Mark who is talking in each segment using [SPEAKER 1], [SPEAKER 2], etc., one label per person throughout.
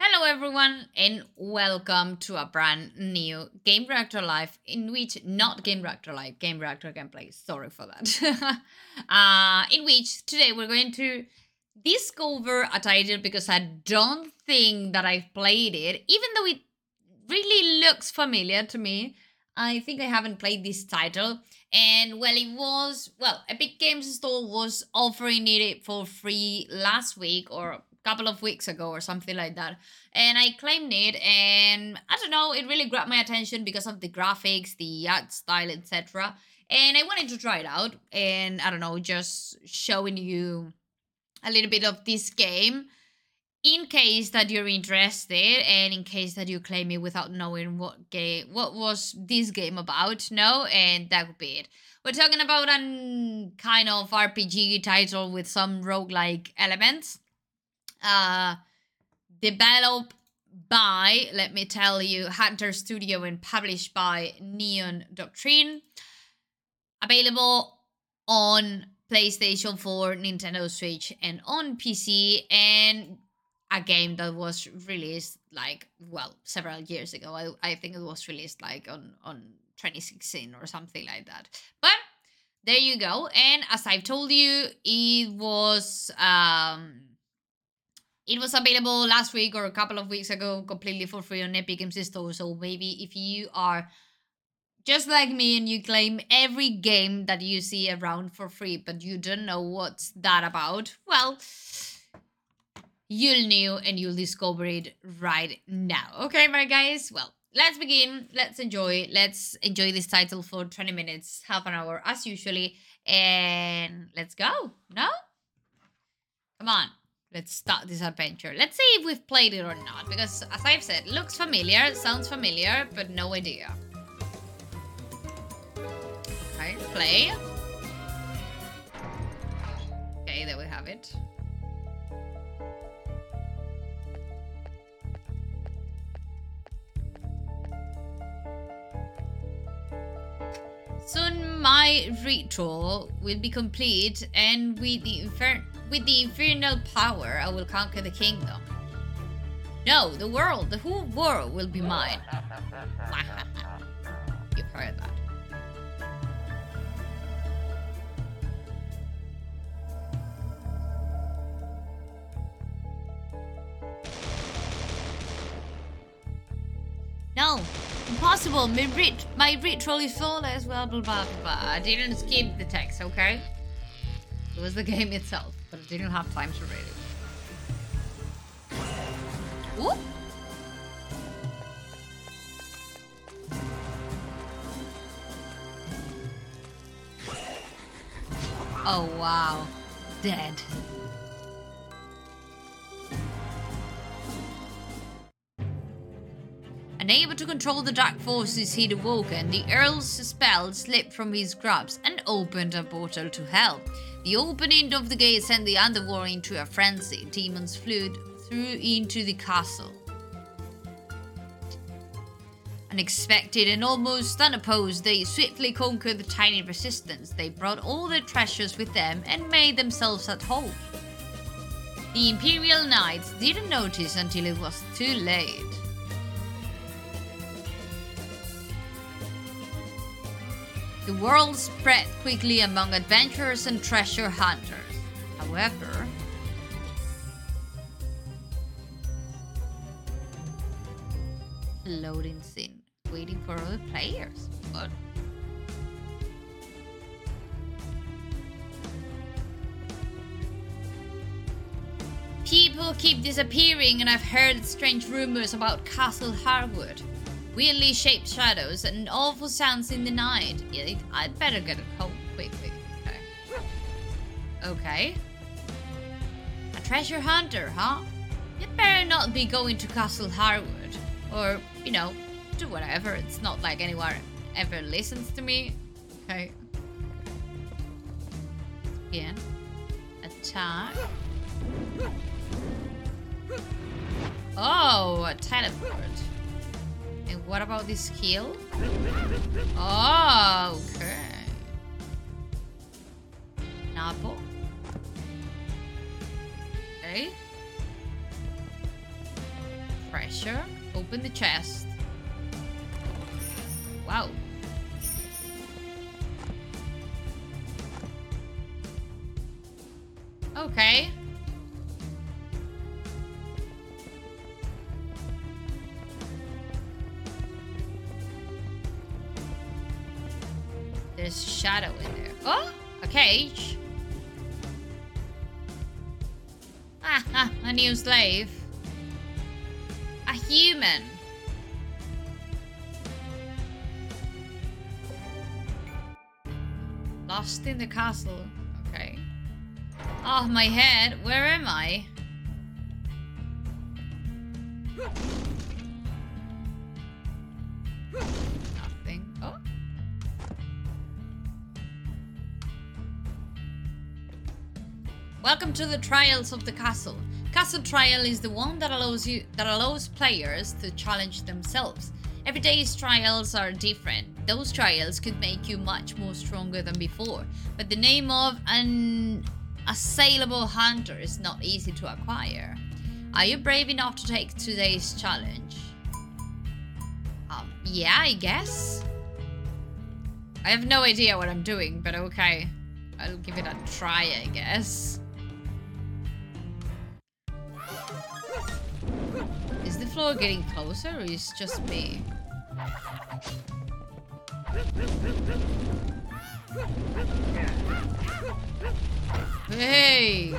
[SPEAKER 1] Hello, everyone, and welcome to a brand new Gamereactor Live, in which not Gamereactor Live, Gamereactor Gameplay. Sorry for that. uh, in which today we're going to discover a title because I don't think that I've played it, even though it really looks familiar to me. I think I haven't played this title. And well, it was, well, Epic Games Store was offering it for free last week or couple of weeks ago or something like that. And I claimed it and I don't know, it really grabbed my attention because of the graphics, the art style, etc. And I wanted to try it out and I don't know, just showing you a little bit of this game in case that you're interested and in case that you claim it without knowing what game what was this game about no and that would be it we're talking about a kind of rpg title with some roguelike elements uh, developed by, let me tell you, Hunter Studio and published by Neon Doctrine. Available on PlayStation 4, Nintendo Switch, and on PC. And a game that was released like, well, several years ago. I, I think it was released like on, on 2016 or something like that. But there you go. And as I've told you, it was. um it was available last week or a couple of weeks ago completely for free on Epic Games Store. So maybe if you are just like me and you claim every game that you see around for free, but you don't know what's that about, well, you'll know and you'll discover it right now. Okay, my guys? Well, let's begin. Let's enjoy. Let's enjoy this title for 20 minutes, half an hour as usually. And let's go. No? Come on. Let's start this adventure. Let's see if we've played it or not, because as I've said, looks familiar, sounds familiar, but no idea. Okay, play. Okay, there we have it. Soon my ritual will be complete and with the with the infernal power, I will conquer the kingdom. No, the world, the whole world will be mine. You've heard that. No, impossible. My, rit my ritual is flawless. Well, blah, blah, blah. I didn't skip the text, okay? It was the game itself but I didn't have time to read it. Ooh. Oh wow, dead. Unable to control the dark forces he'd awoken, the Earl's spell slipped from his grasp and opened a portal to hell. The opening of the gate sent the underworld into a frenzy. Demons flew through into the castle. Unexpected and almost unopposed, they swiftly conquered the tiny resistance. They brought all their treasures with them and made themselves at home. The Imperial Knights didn't notice until it was too late. The world spread quickly among adventurers and treasure hunters. However, loading scene, waiting for other players. What? People keep disappearing, and I've heard strange rumors about Castle Hardwood weirdly shaped shadows, and awful sounds in the night. I'd better get home quickly. Okay. Okay. A treasure hunter, huh? You'd better not be going to Castle Harwood. Or, you know, do whatever. It's not like anyone ever listens to me. Okay. Again. Attack. Oh, a teleport. And what about this skill? Oh, okay. Napo. Okay. Pressure. Open the chest. Wow. New slave. A human. Lost in the castle. Okay. Oh, my head. Where am I? Nothing. Oh. Welcome to the trials of the castle. Castle trial is the one that allows you that allows players to challenge themselves. Every day's trials are different. Those trials could make you much more stronger than before, but the name of an assailable hunter is not easy to acquire. Are you brave enough to take today's challenge? Um, yeah, I guess. I have no idea what I'm doing, but okay. I'll give it a try, I guess. Floor getting closer or is just me? Hey!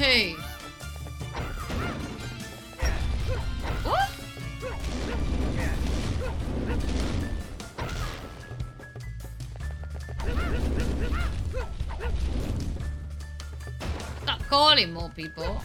[SPEAKER 1] Hey. Stop calling more people.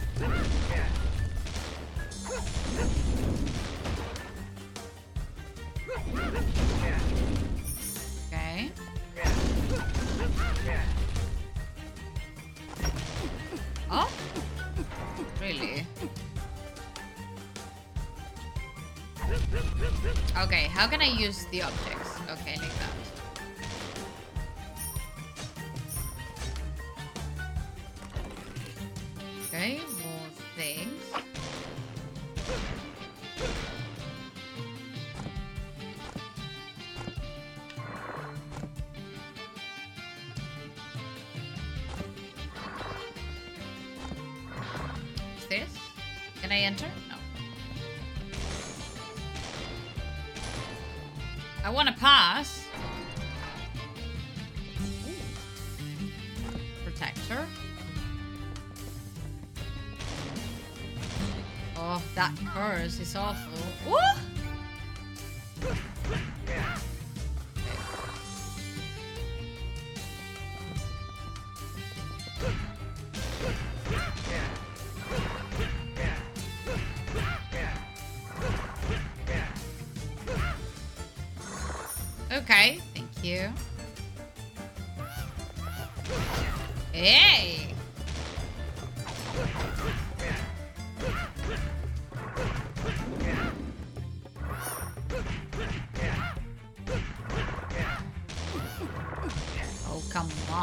[SPEAKER 1] Okay, how can I use the objects? Okay, like that. Oh, that curse is awful. What?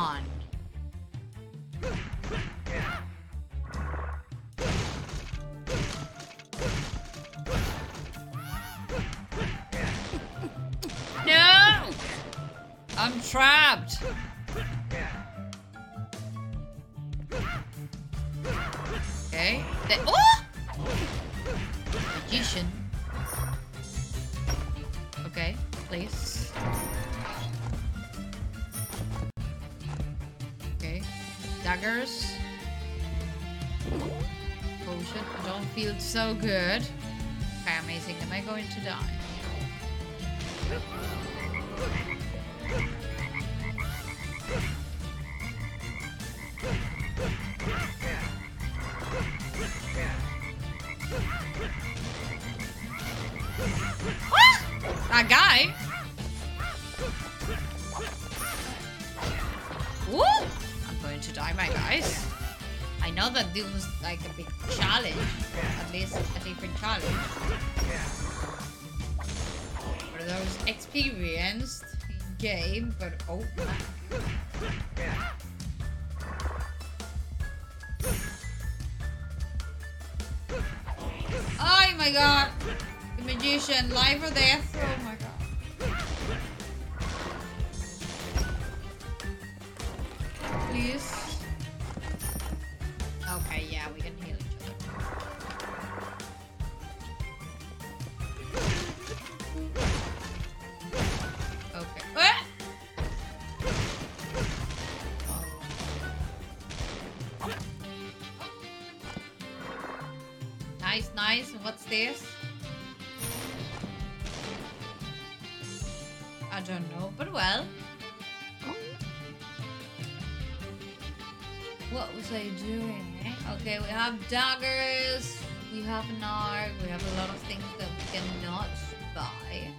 [SPEAKER 1] On. Don't feel so good. Okay, amazing. Am I going to die? Experienced game, but oh Oh my god! The magician, life or death? Nice, nice. What's this? I don't know, but well. What was I doing? Okay, we have daggers, we have an arc, we have a lot of things that we cannot buy.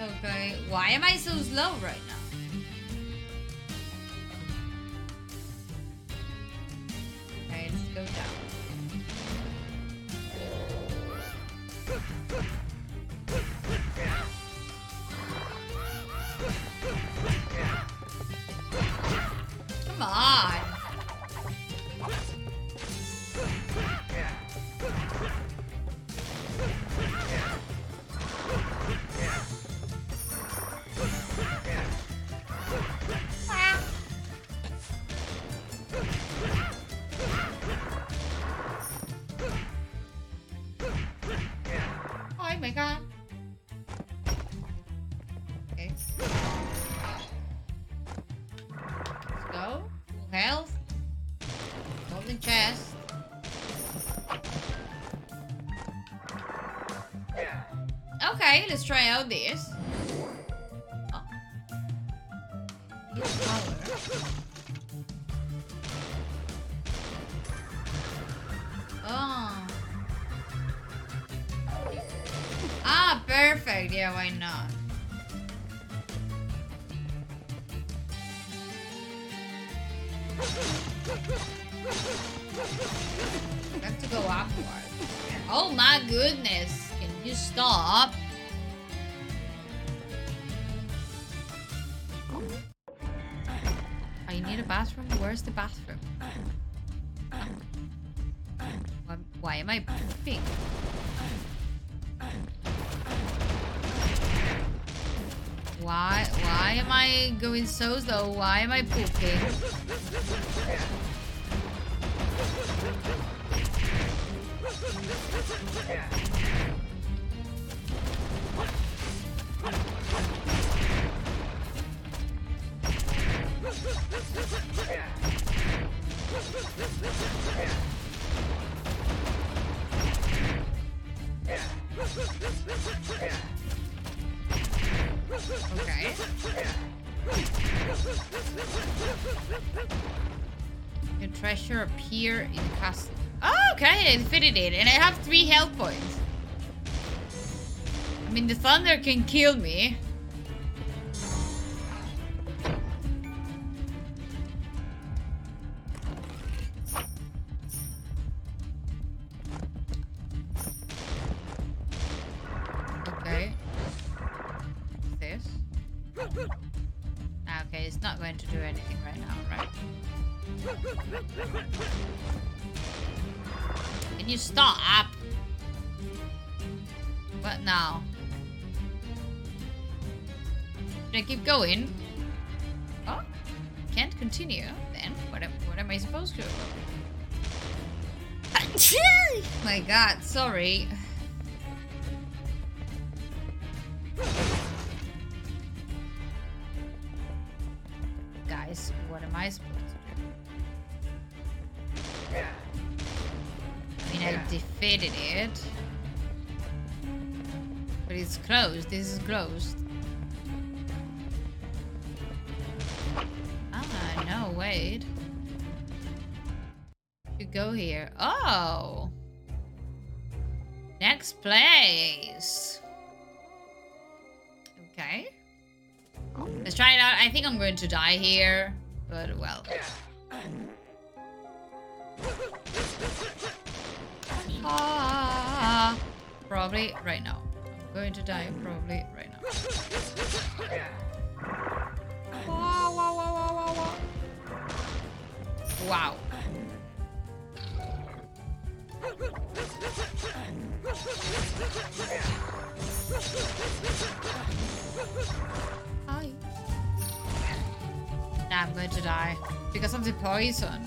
[SPEAKER 1] Okay, why am I so slow right now? Okay, let's try out this. Oh. Oh. Ah, perfect. Yeah, why not? I have to go upward. Oh my goodness. Can you stop? Bathroom? Where's the bathroom? Why, why am I pooping? Why why am I going so slow? Why am I pooping? Okay. Treasure appear in the castle. Oh, okay, I defeated it, and I have three health points. I mean, the thunder can kill me. Okay. This? Ah, Okay, it's not going to do anything right now, right? Can you stop? What now? Should I keep going? Oh, can't continue. Then what? Am, what am I supposed to? My God, sorry. Defeated it. But it's closed. This is closed. Ah, no, wait. You go here. Oh! Next place. Okay. Let's try it out. I think I'm going to die here, but well. Ah, probably right now. I'm going to die probably right now. Wow, wow, wow, wow, wow, wow. Wow. Hi. Now I'm going to die because of the poison.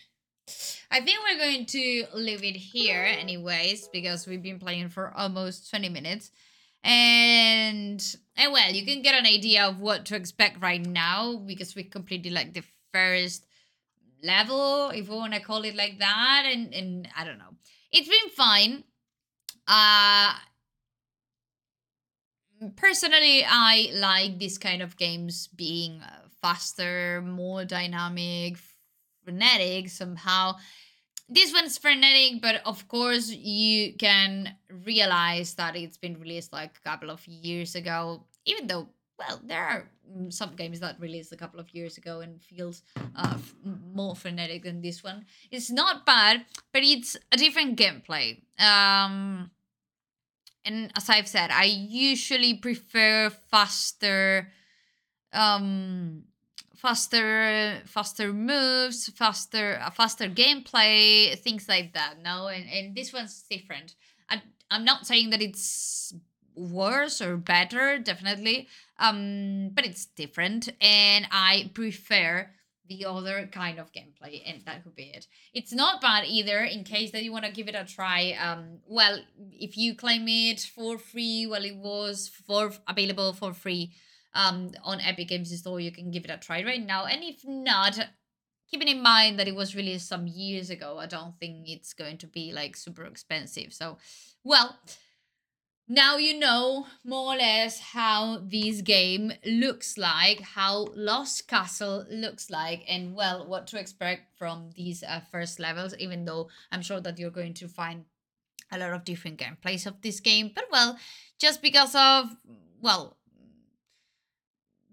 [SPEAKER 1] I think we're going to leave it here anyways, because we've been playing for almost 20 minutes. And, and well, you can get an idea of what to expect right now, because we completed like the first level, if we want to call it like that. And, and I don't know. It's been fine. Uh, personally, I like this kind of games being uh, faster, more dynamic, frenetic somehow. This one's frenetic, but of course you can realize that it's been released like a couple of years ago. Even though, well, there are some games that released a couple of years ago and feels uh, more frenetic than this one. It's not bad, but it's a different gameplay. Um, and as I've said, I usually prefer faster um faster faster moves faster faster gameplay things like that no? And, and this one's different. I, i'm not saying that it's worse or better definitely um but it's different and i prefer the other kind of gameplay and that could be it. It's not bad either in case that you want to give it a try um well if you claim it for free well it was for available for free um, on Epic Games Store. You can give it a try right now. And if not, keeping in mind that it was released some years ago, I don't think it's going to be like super expensive. So, well, now you know more or less how this game looks like, how Lost Castle looks like, and well, what to expect from these uh, first levels, even though I'm sure that you're going to find a lot of different gameplays of this game. But well, just because of, well,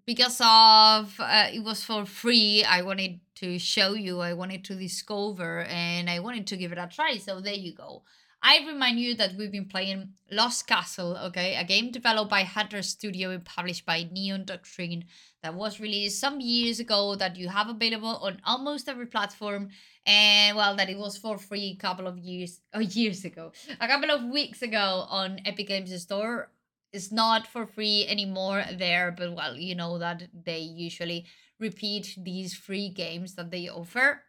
[SPEAKER 1] because of uh, it was for free i wanted to show you i wanted to discover and i wanted to give it a try so there you go. I remind you that we've been playing lost castle okay? A game developed by hatter studio and published by neon doctrine that was released some years ago that you have available on almost every platform and well that it was for free a couple of years or years ago a couple of weeks ago on epic games store it's not for free anymore there, but well, you know that they usually repeat these free games that they offer.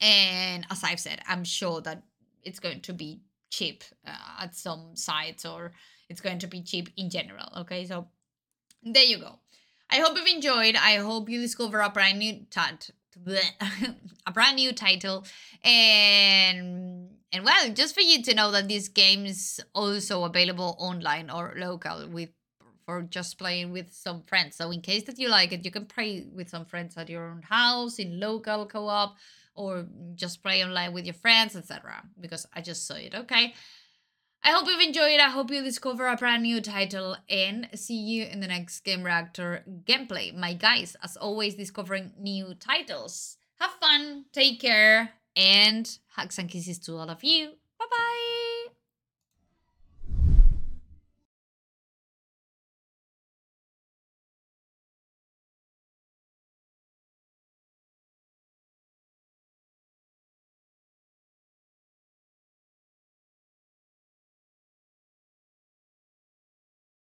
[SPEAKER 1] And as I've said, I'm sure that it's going to be cheap uh, at some sites or it's going to be cheap in general. Okay, so there you go. I hope you've enjoyed. I hope you discover a brand new tat a brand new title and and well just for you to know that this game is also available online or local with for just playing with some friends so in case that you like it you can play with some friends at your own house in local co-op or just play online with your friends etc because i just saw it okay I hope you've enjoyed. I hope you discover a brand new title and see you in the next Gamereactor gameplay. My guys, as always, discovering new titles. Have fun, take care, and hugs and kisses to all of you. Bye bye.